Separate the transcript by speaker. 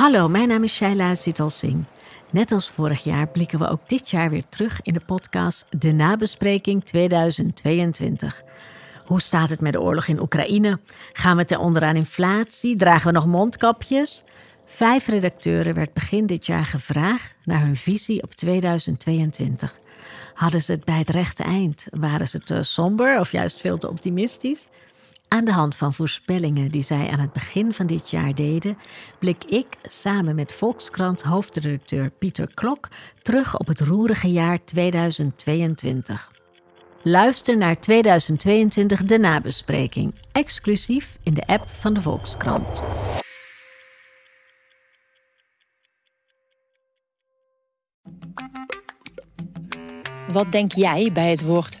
Speaker 1: Hallo, mijn naam is Shaila Zital Singh. Net als vorig jaar blikken we ook dit jaar weer terug in de podcast De Nabespreking 2022. Hoe staat het met de oorlog in Oekraïne? Gaan we ten onder aan inflatie? Dragen we nog mondkapjes? Vijf redacteuren werd begin dit jaar gevraagd naar hun visie op 2022. Hadden ze het bij het rechte eind? Waren ze te somber of juist veel te optimistisch? Aan de hand van voorspellingen die zij aan het begin van dit jaar deden, blik ik samen met Volkskrant hoofdredacteur Pieter Klok terug op het roerige jaar 2022. Luister naar 2022 de nabespreking, exclusief in de app van de Volkskrant.
Speaker 2: Wat denk jij bij het woord